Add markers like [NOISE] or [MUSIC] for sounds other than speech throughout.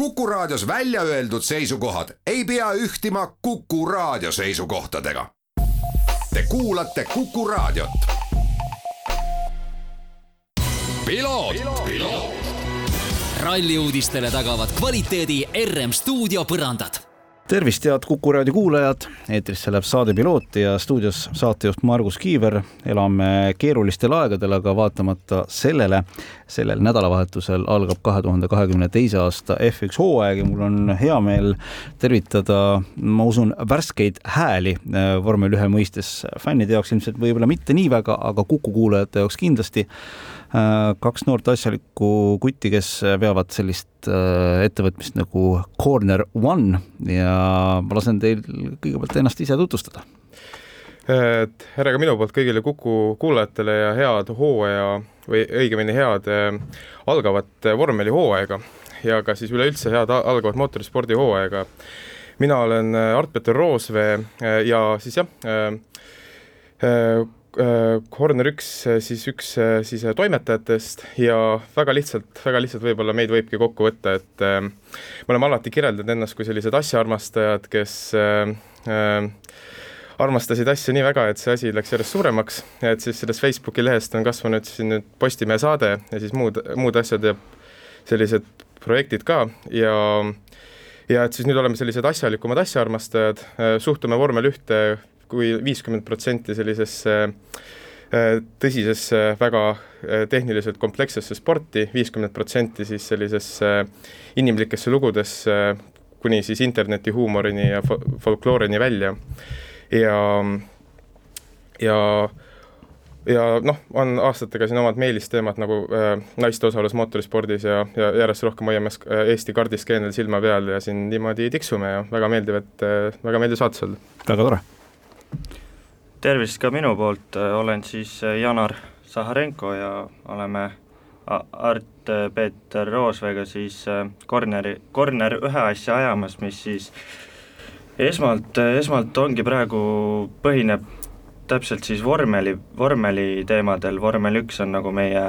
Kuku Raadios välja öeldud seisukohad ei pea ühtima Kuku Raadio seisukohtadega. Te kuulate Kuku Raadiot. ralli uudistele tagavad kvaliteedi RM stuudio põrandad tervist, head Kuku raadio kuulajad, eetrisse läheb saade Piloot ja stuudios saatejuht Margus Kiiver. elame keerulistel aegadel, aga vaatamata sellele, sellel nädalavahetusel algab kahe tuhande kahekümne teise aasta F1 hooaeg ja mul on hea meel tervitada, ma usun, värskeid hääli äh, vormel ühe mõistes. fännide jaoks ilmselt võib-olla mitte nii väga, aga Kuku kuulajate jaoks kindlasti kaks noort asjalikku kutti, kes veavad sellist äh, ettevõtmist nagu Corner One ja ma lasen teil kõigepealt ennast ise tutvustada. tere ka minu poolt kõigile Kuku kuulajatele ja head hooaja või õigemini head äh, algavat vormelihooaega ja ka siis üleüldse head algavat mootorispordihooaega. mina olen Art-Peter Roosvee ja siis jah, Corner äh, üks äh, siis üks äh, siis toimetajatest ja väga lihtsalt, väga lihtsalt võib-olla meid võibki kokku võtta, et me oleme alati kirjeldanud ennast kui sellised asjaarmastajad, kes armastasid asja nii väga, et see asi läks järjest suuremaks, et siis sellest Facebooki lehest on kasvanud siin nüüd Postimehe saade ja siis muud, muud asjad ja sellised projektid ka. Ja ja et siis nüüd oleme sellised asjalikumad asjaarmastajad, suhtume vormel ühte kui viiskümmend protsenti sellisesse äh, tõsisesse, väga äh, tehniliselt komplekssesse sporti, viiskümmend protsenti siis sellisesse inimlikesse lugudesse, kuni siis internetihuumorini ja folkloorini välja. ja, ja ja noh, on aastatega siin omad meelisteemad nagu äh, naiste osalus mootorispordis ja, ja järjest rohkem hoiame äh, Eesti kardiskeenel silma peal ja siin niimoodi tiksume ja väga meeldiv, et äh, väga meeldiv saates olla. väga tore tervist ka minu poolt, olen siis äh, Janar Saharenko ja oleme Art-Peeter Roosveega siis Corneri, äh, Corner ühe asja ajamas, mis siis esmalt, äh, esmalt ongi praegu, põhineb täpselt siis vormeli, vormeli teemadel, vormel üks on nagu meie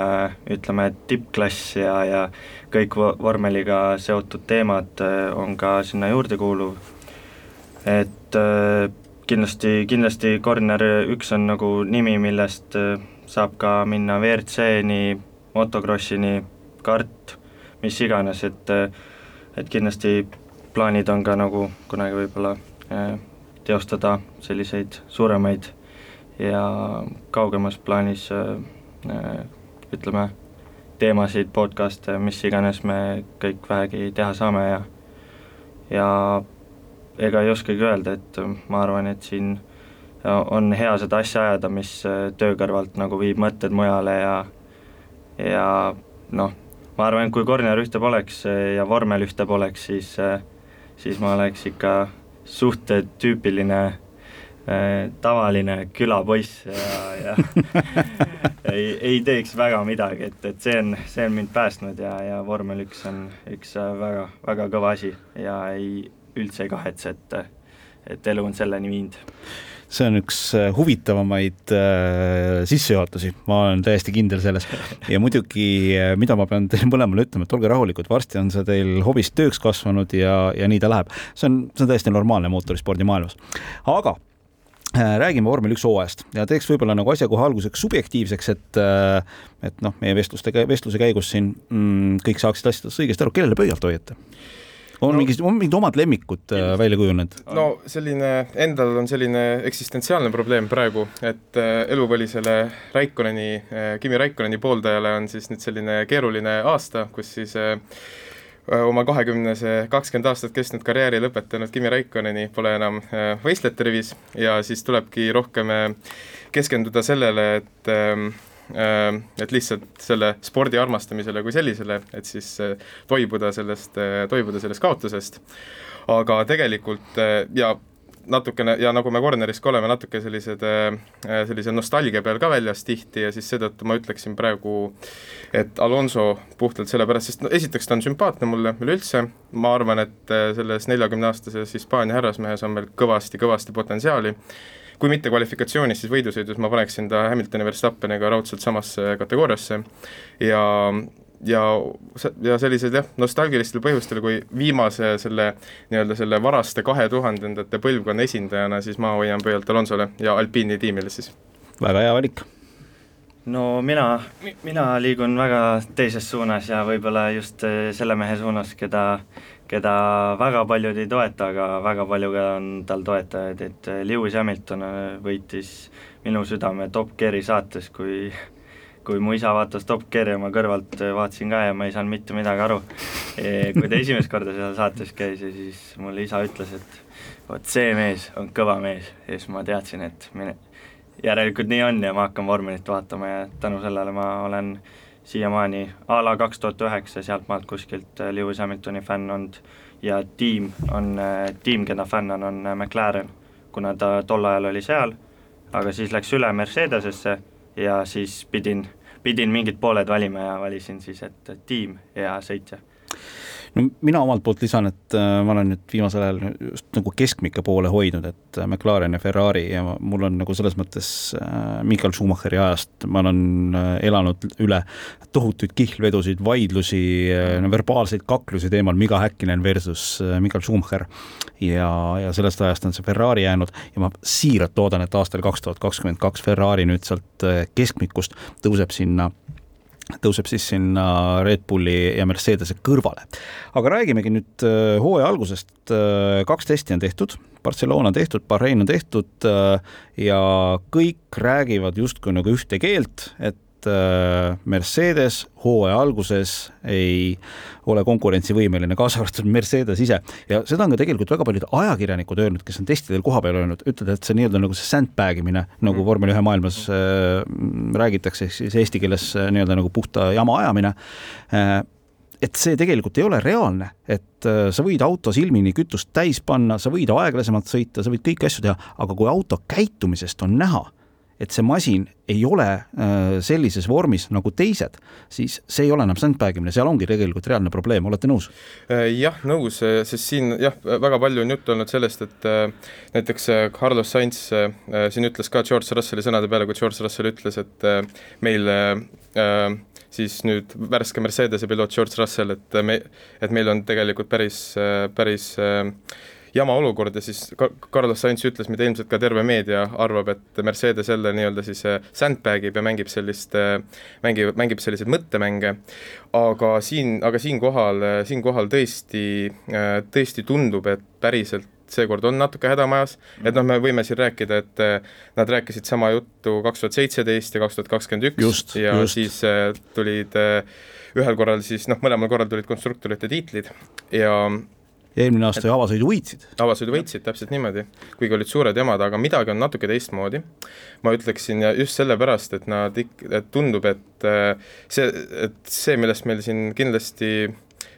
ütleme, tippklass ja, ja kõik vormeliga seotud teemad on ka sinna juurde kuuluv, et kindlasti, kindlasti Corner üks on nagu nimi, millest äh, saab ka minna WRC-ni, motokrossini, kart, mis iganes, et äh, et kindlasti plaanid on ka nagu kunagi võib-olla äh, teostada selliseid suuremaid ja kaugemas plaanis ütleme, teemasid, podcast'e, mis iganes me kõik vähegi teha saame ja ja ega ei oskagi öelda, et äh, ma arvan, et siin äh, on hea seda asja ajada, mis äh, töö kõrvalt nagu viib mõtted mujale ja ja noh, ma arvan, et kui Corner ühte poleks ja vormel ühte poleks, siis siis ma oleks ikka suht tüüpiline tavaline külapoiss ja, ja [LAUGHS] ei, ei teeks väga midagi, et, et see on, see on mind päästnud ja, ja vormel üks on üks väga, väga kõva asi ja ei, üldse ei kahetse, et, et elu on selleni viinud see on üks äh, huvitavamaid äh, sissejuhatusi, ma olen täiesti kindel selles. ja muidugi, äh, mida ma pean teile mõlemale ütlema, et olge rahulikud, varsti on see teil hobist tööks kasvanud ja, ja nii ta läheb. see on, see on täiesti normaalne mootorispordi maailmas. aga äh, räägime vormel üks hooajast ja teeks võib-olla nagu asja kohe alguseks subjektiivseks, et et noh, meie vestluste, vestluse käigus siin mm, kõik saaksid asjadest õigesti aru, kellele pöialt hoiate on no, mingid, on mingid omad lemmikud äh, välja kujunenud? no selline, endal on selline eksistentsiaalne probleem praegu, et äh, elupõlisele Raikkonneni äh,, Kimi Raikkonneni pooldajale on siis nüüd selline keeruline aasta, kus siis äh, oma kahekümnese, kakskümmend aastat kestnud karjääri lõpetanud Kimi Raikkonneni pole enam äh, võistlejate rivis ja siis tulebki rohkem äh, keskenduda sellele, et äh, Äh, et lihtsalt selle spordi armastamisele kui sellisele, et siis äh, toibuda sellest, äh, toibuda sellest kaotusest. aga tegelikult ja natukene ja nagu me Corneris ka oleme natuke sellised, sellise nostalgia peal ka väljas tihti ja siis seetõttu ma ütleksin praegu, et Alonso puhtalt sellepärast, sest no esiteks ta on sümpaatne mulle üleüldse, ma arvan, et selles neljakümneaastases Hispaania härrasmehes on veel kõvasti-kõvasti potentsiaali kui mitte kvalifikatsioonis, siis võidusõidus ma paneksin ta Hamiltoni Verstappeniga raudselt samasse kategooriasse ja ja, ja sellised jah, nostalgilistel põhjustel, kui viimase selle nii-öelda selle varaste kahe tuhandendate põlvkonna esindajana, siis ma hoian pöialt Alonsole ja Alpiini tiimile siis. väga hea valik no mina, mina liigun väga teises suunas ja võib-olla just eh, selle mehe suunas, keda, keda väga paljud ei toeta, aga väga palju ka on tal toetajaid, et eh, Lewis Hamilton eh, võitis minu südame Top Geari saates, kui kui mu isa vaatas Top Geari oma kõrvalt, vaatasin ka ja ma ei saanud mitte midagi aru. kui ta esimest korda seal saates käis ja siis mulle isa ütles, et vot see mees on kõva mees ja siis ma teadsin, et mine, järelikult nii on ja ma hakkan vormelit vaatama ja tänu sellele ma olen siiamaani a la kaks tuhat üheksa sealtmaalt kuskilt äh, Lewis Hamiltoni fänn olnud ja tiim on, äh, tiim, keda fännan, on äh, McLaren, kuna ta tol ajal oli seal, aga siis läks üle Mercedesesse ja siis pidin, pidin mingid pooled valima ja valisin siis, et tiim ja sõitja no mina omalt poolt lisan, et äh, ma olen nüüd viimasel ajal just nagu keskmike poole hoidnud, et äh, McLaren ja Ferrari ja mul on nagu selles mõttes äh, Michael Schumacheri ajast, ma olen elanud üle tohutuid kihlvedusid, vaidlusi, verbaalseid kaklusi teemal Miga Häkkinen versus Michael Schumacher. ja, ja sellest ajast on see Ferrari jäänud ja ma siiralt loodan, et aastal kaks tuhat kakskümmend kaks Ferrari nüüd sealt keskmikust tõuseb sinna tõuseb siis sinna Red Bulli ja Mercedese kõrvale. aga räägimegi nüüd äh, hooaja algusest, äh, kaks testi on tehtud, Barcelona on tehtud, Bahrein on tehtud äh, ja kõik räägivad justkui nagu ühte keelt, et Äh, Mercedes hooaja alguses ei ole konkurentsivõimeline, kaasa arvatud Mercedes ise. ja seda on ka tegelikult väga paljud ajakirjanikud öelnud, kes on testidel kohapeal öelnud, ütlevad, et see nii-öelda nagu see sandbag imine, nagu mm. vormel ühe maailmas äh, räägitakse, ehk siis eesti keeles äh, nii-öelda nagu puhta jama ajamine äh, et see tegelikult ei ole reaalne, et äh, sa võid auto silmini kütust täis panna, sa võid aeglasemalt sõita, sa võid kõiki asju teha, aga kui auto käitumisest on näha, et see masin ei ole äh, sellises vormis nagu teised, siis see ei ole enam sandbag imine, seal ongi tegelikult reaalne probleem, olete nõus? Äh, jah, nõus, äh, sest siin jah, väga palju on juttu olnud sellest, et näiteks Carlos Sainz siin ütles ka George Russelli sõnade peale, kui George Russell ütles, et meil siis nüüd värske Mercedese piloot George Russell, et me, et meil on tegelikult päris, päris jama olukord ja siis Carlos Sainz ütles, mida ilmselt ka terve meedia arvab, et Mercedes jälle nii-öelda siis äh, sandbag ib ja mängib sellist, äh, mängib, mängib selliseid mõttemänge, aga siin, aga siinkohal, äh, siinkohal tõesti, tõesti tundub, et päriselt seekord on natuke häda majas, et noh, me võime siin rääkida, et nad rääkisid sama juttu kaks tuhat seitseteist ja kaks tuhat kakskümmend üks ja just. siis tulid ühel korral siis noh, mõlemal korral tulid konstruktorite tiitlid. Ja eelmine aasta ju avasõidu võitsid. avasõidu võitsid, täpselt niimoodi, kuigi olid suured jamad, aga midagi on natuke teistmoodi. ma ütleksin ja just sellepärast, et nad ik-, et tundub, et äh, see, et see, millest meil siin kindlasti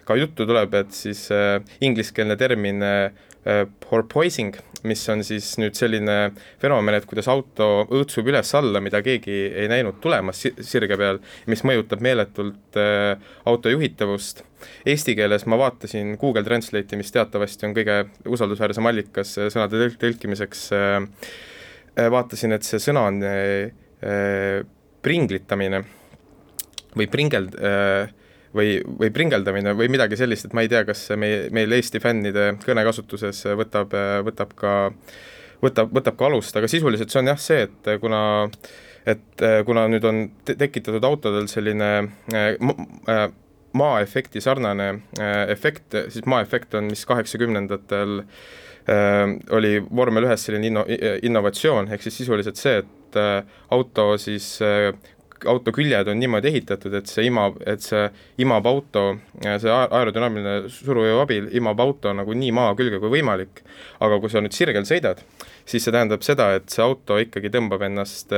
ka juttu tuleb, et siis äh, ingliskeelne termin äh, porpoising, mis on siis nüüd selline fenomen, et kuidas auto õõtsub üles-alla, mida keegi ei näinud tulemas sirge peal, mis mõjutab meeletult äh, auto juhitavust. Eesti keeles ma vaatasin Google Translate'i, mis teatavasti on kõige usaldusväärsem allikas äh, sõnade tõlk-, tõlkimiseks äh,, äh, vaatasin, et see sõna on äh, äh pringlitamine või pringeld äh, või, või pringeldamine või midagi sellist, et ma ei tea, kas meie, meil Eesti fännide kõnekasutuses võtab, võtab ka, võtab, võtab ka alust, aga sisuliselt see on jah see, et kuna et kuna nüüd on te tekitatud autodel selline äh, maaefekti sarnane äh, efekt, siis maaefekt on, mis kaheksakümnendatel äh, oli vormel ühes selline inno-, innovatsioon, ehk siis sisuliselt see, et äh, auto siis äh, auto küljed on niimoodi ehitatud, et see imab, et see imab auto, see aerodünaamiline surujõu abil imab auto nagu nii maa külge kui võimalik, aga kui sa nüüd sirgel sõidad, siis see tähendab seda, et see auto ikkagi tõmbab ennast,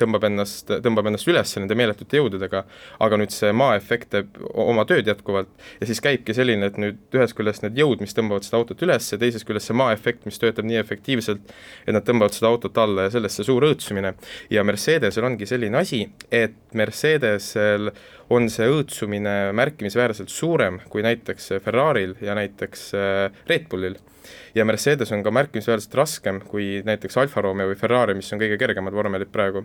tõmbab ennast, tõmbab ennast üles nende meeletute jõududega, aga nüüd see maaefekt teeb oma tööd jätkuvalt ja siis käibki selline, et nüüd ühest küljest need jõud, mis tõmbavad seda autot üles ja teisest küljest see maaefekt, mis töötab nii efektiivselt, et nad tõmbavad seda autot alla ja sellest see suur õõtsumine. ja Mercedesel ongi selline asi, et Mercedesel on see õõtsumine märkimisväärselt suurem kui näiteks Ferrari'l ja näiteks Red Bullil ja Mercedes on ka märkimisväärselt raskem kui näiteks Alfa Romeo või Ferrari, mis on kõige kergemad vormelid praegu.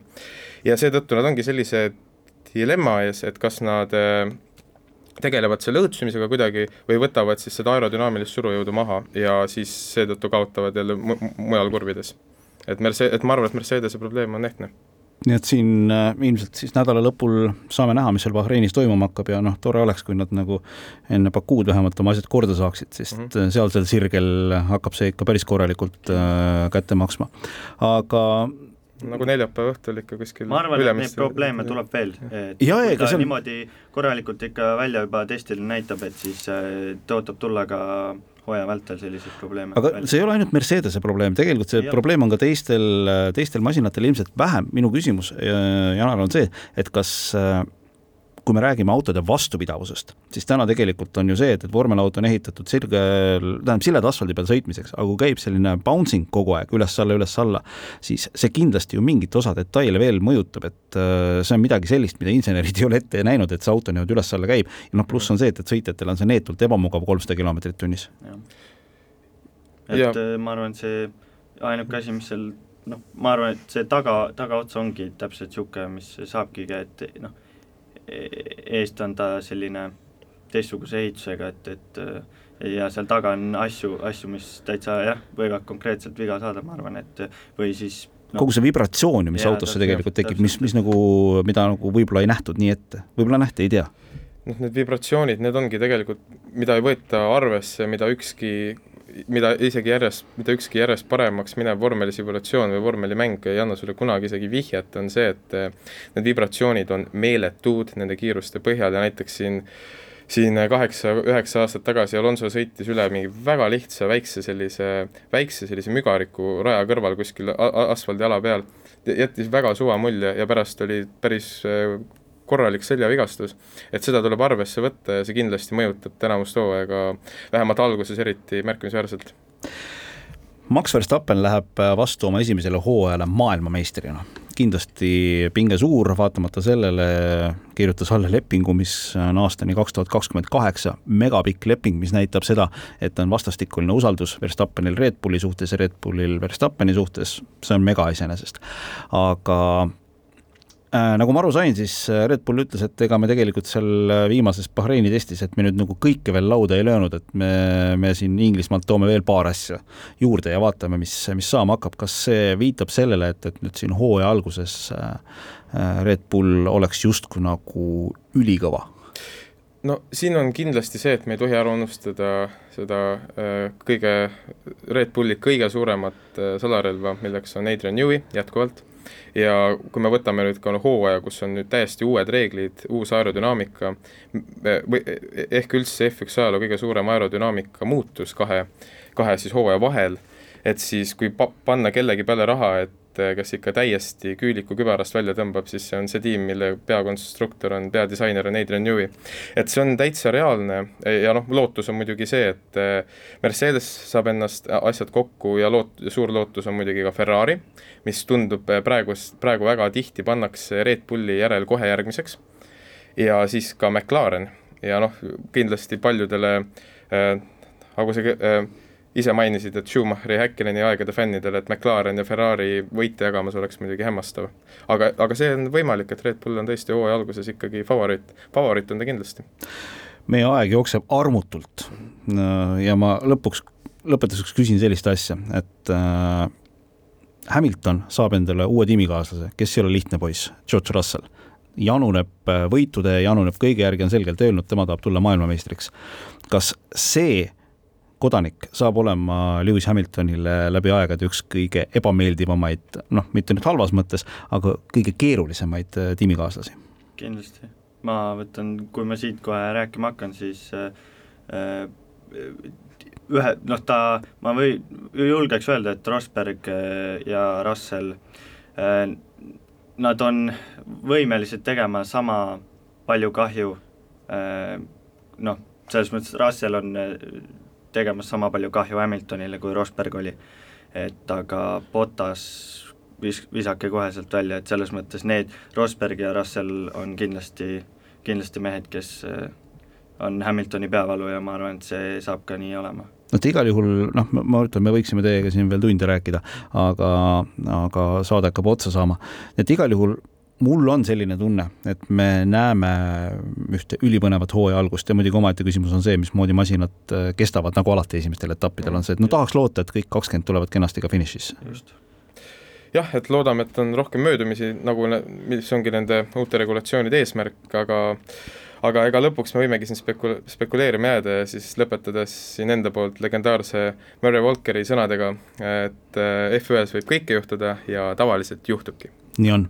ja seetõttu nad ongi sellise dilemma ees, et kas nad tegelevad selle õõtsumisega kuidagi või võtavad siis seda aerodünaamilist surujõudu maha ja siis seetõttu kaotavad jälle mujal kurvides. et Merce-, et ma arvan, et Mercedese probleem on ehtne nii et siin äh, ilmselt siis nädala lõpul saame näha, mis seal Bahreinis toimuma hakkab ja noh, tore oleks, kui nad nagu enne Bakuud vähemalt oma asjad korda saaksid, sest mm -hmm. sealsel sirgel hakkab see ikka päris korralikult äh, kätte maksma. aga nagu neljapäeva õhtul ikka kuskil ma arvan, et neid probleeme tuleb veel, et ja, kui ta on... niimoodi korralikult ikka välja juba testil näitab, et siis äh, tõotab tulla ka hooaja vältel selliseid probleeme. aga välja. see ei ole ainult Mercedese probleem, tegelikult see ja. probleem on ka teistel, teistel masinatel ilmselt vähem, minu küsimus, Janar, on see, et kas kui me räägime autode vastupidavusest, siis täna tegelikult on ju see, et, et vormelauto on ehitatud sirgel, tähendab sileda asfaldi peal sõitmiseks, aga kui käib selline bouncing kogu aeg üles-alla, üles-alla, siis see kindlasti ju mingit osa detaile veel mõjutab, et äh, see on midagi sellist, mida insenerid [LAUGHS] ei ole ette näinud, et see auto niimoodi üles-alla käib. ja noh, pluss on see, et, et sõitjatel on see neetult ebamugav kolmsada kilomeetrit tunnis. et ja. Äh, ma arvan, et see ainuke asi, mis seal noh, ma arvan, et see taga, tagaots ongi täpselt niisugune, mis saabki, et noh, eest on ta selline teistsuguse ehitusega, et, et ja seal taga on asju, asju, mis täitsa jah, võivad konkreetselt viga saada, ma arvan, et või siis no, kogu see vibratsioon ju, mis autosse tegelikult tekib, mis, mis nagu, mida nagu võib-olla ei nähtud nii ette, võib-olla nähti, ei tea. Noh, need vibratsioonid, need ongi tegelikult, mida ei võeta arvesse, mida ükski mida isegi järjest, mida ükski järjest paremaks minev vormelisimulatsioon või vormelimäng ei anna sulle kunagi isegi vihjet, on see, et eh, need vibratsioonid on meeletud nende kiiruste põhjal ja näiteks siin siin kaheksa-üheksa aastat tagasi Alonso sõitis üle mingi väga lihtsa väikse sellise, väikse sellise mügariku raja kõrval kuskil asfaldiala peal, jättis väga suva mulje ja pärast oli päris eh, korralik seljavigastus, et seda tuleb arvesse võtta ja see kindlasti mõjutab tänavust hooaega, vähemalt alguses eriti märkimisväärselt. Max Verstappen läheb vastu oma esimesele hooajale maailmameistrina. kindlasti pinge suur, vaatamata sellele kirjutas alla lepingu, mis on aastani kaks tuhat kakskümmend kaheksa, megapikk leping, mis näitab seda, et on vastastikuline usaldus Verstappenil Red Bulli suhtes ja Red Bullil Verstappeni suhtes, see on mega iseenesest. aga nagu ma aru sain, siis äh, Red Bull ütles, et ega me tegelikult seal äh, viimases Bahreini testis, et me nüüd nagu kõike veel lauda ei löönud, et me, me siin Inglismaalt toome veel paar asja juurde ja vaatame, mis, mis saama hakkab. kas see viitab sellele, et, et nüüd siin hooaja alguses Red Bull oleks justkui nagu ülikõva? no siin on kindlasti see, et me ei tohi ära unustada seda kõige, Red Bulli kõige suuremat salarelva, milleks on Adrian Newey jätkuvalt ja kui me võtame nüüd ka hooaja, kus on nüüd täiesti uued reeglid, uus aerodünaamika, või ehk üldse F1 ajaloo kõige suurem aerodünaamika muutus kahe, kahe siis hooaja vahel, et siis kui pa-, panna kellegi peale raha, et kes ikka täiesti küüliku kübarast välja tõmbab, siis see on see tiim, mille peakonstruktor on, peadisainer on Adrian Newey. et see on täitsa reaalne ja noh, lootus on muidugi see, et Mercedes saab ennast asjad kokku ja loot-, suur lootus on muidugi ka Ferrari, mis tundub eh, praegust, praegu väga tihti pannakse Red Bulli järel kohe järgmiseks, ja siis ka McLaren ja noh, kindlasti paljudele äh,, nagu sa äh, ise mainisid, et Schumacheri Häkkineni aegade fännidele, et McLaren ja Ferrari võite jagamas oleks muidugi hämmastav. aga, aga see on võimalik, et Red Bull on tõesti hooaja alguses ikkagi favoriit, favoriit on ta kindlasti. meie aeg jookseb armutult ja ma lõpuks, lõpetuseks küsin sellist asja, et äh, Hamilton saab endale uue tiimikaaslase, kes ei ole lihtne poiss, George Russell. januneb äh, võitude, januneb kõige järgi, on selgelt öelnud, tema tahab tulla maailmameistriks. kas see kodanik saab olema Lewis Hamiltonile läbi aegade üks kõige ebameeldivamaid, noh, mitte nüüd halvas mõttes, aga kõige keerulisemaid äh, tiimikaaslasi? kindlasti, ma võtan, kui ma siit kohe rääkima hakkan, siis äh, äh ühe, noh ta, ma või, julgeks öelda, et Rosberg äh, ja Russell, äh, nad on võimelised tegema sama palju kahju, äh, noh, selles mõttes Russell on tegemas sama palju kahju Hamiltonile, kui Rosberg oli. et aga Botas vis-, visake kohe sealt välja, et selles mõttes need, Rosberg ja Russell on kindlasti, kindlasti mehed, kes on Hamiltoni peavalu ja ma arvan, et see saab ka nii olema et igal juhul noh, ma ütlen, me võiksime teiega siin veel tunde rääkida, aga, aga saade hakkab otsa saama, et igal juhul mul on selline tunne, et me näeme ühte ülipõnevat hooaja algust ja muidugi omaette küsimus on see, mismoodi masinad äh, kestavad, nagu alati esimestel etappidel on see, et no tahaks loota, et kõik kakskümmend tulevad kenasti ka finišisse. jah, et loodame, et on rohkem möödumisi, nagu, mis ongi nende uute regulatsioonide eesmärk, aga aga ega lõpuks me võimegi siin spekul-, spekuleerima jääda ja siis lõpetades siin enda poolt legendaarse Murray Walkeri sõnadega, et äh, F1-s võib kõike juhtuda ja tavaliselt juhtubki. nii on.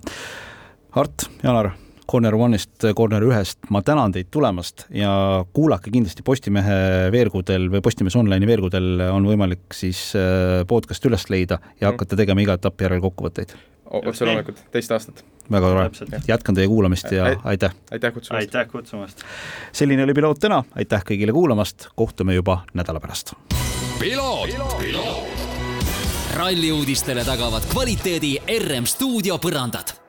Art, Janar Corner One'ist, Corner ühest, ma tänan teid tulemast ja kuulake kindlasti Postimehe veergudel või Postimees Online'i veergudel on võimalik siis äh, podcast üles leida ja mhm. hakata tegema iga etapi järel kokkuvõtteid. otse loomulikult, teist aastat. väga tore, jätkan teie kuulamist ja aitäh. aitäh kutsumast. aitäh kutsumast. selline oli Piloot täna, aitäh kõigile kuulamast, kohtume juba nädala pärast. ralli uudistele tagavad kvaliteedi RM stuudio põrandad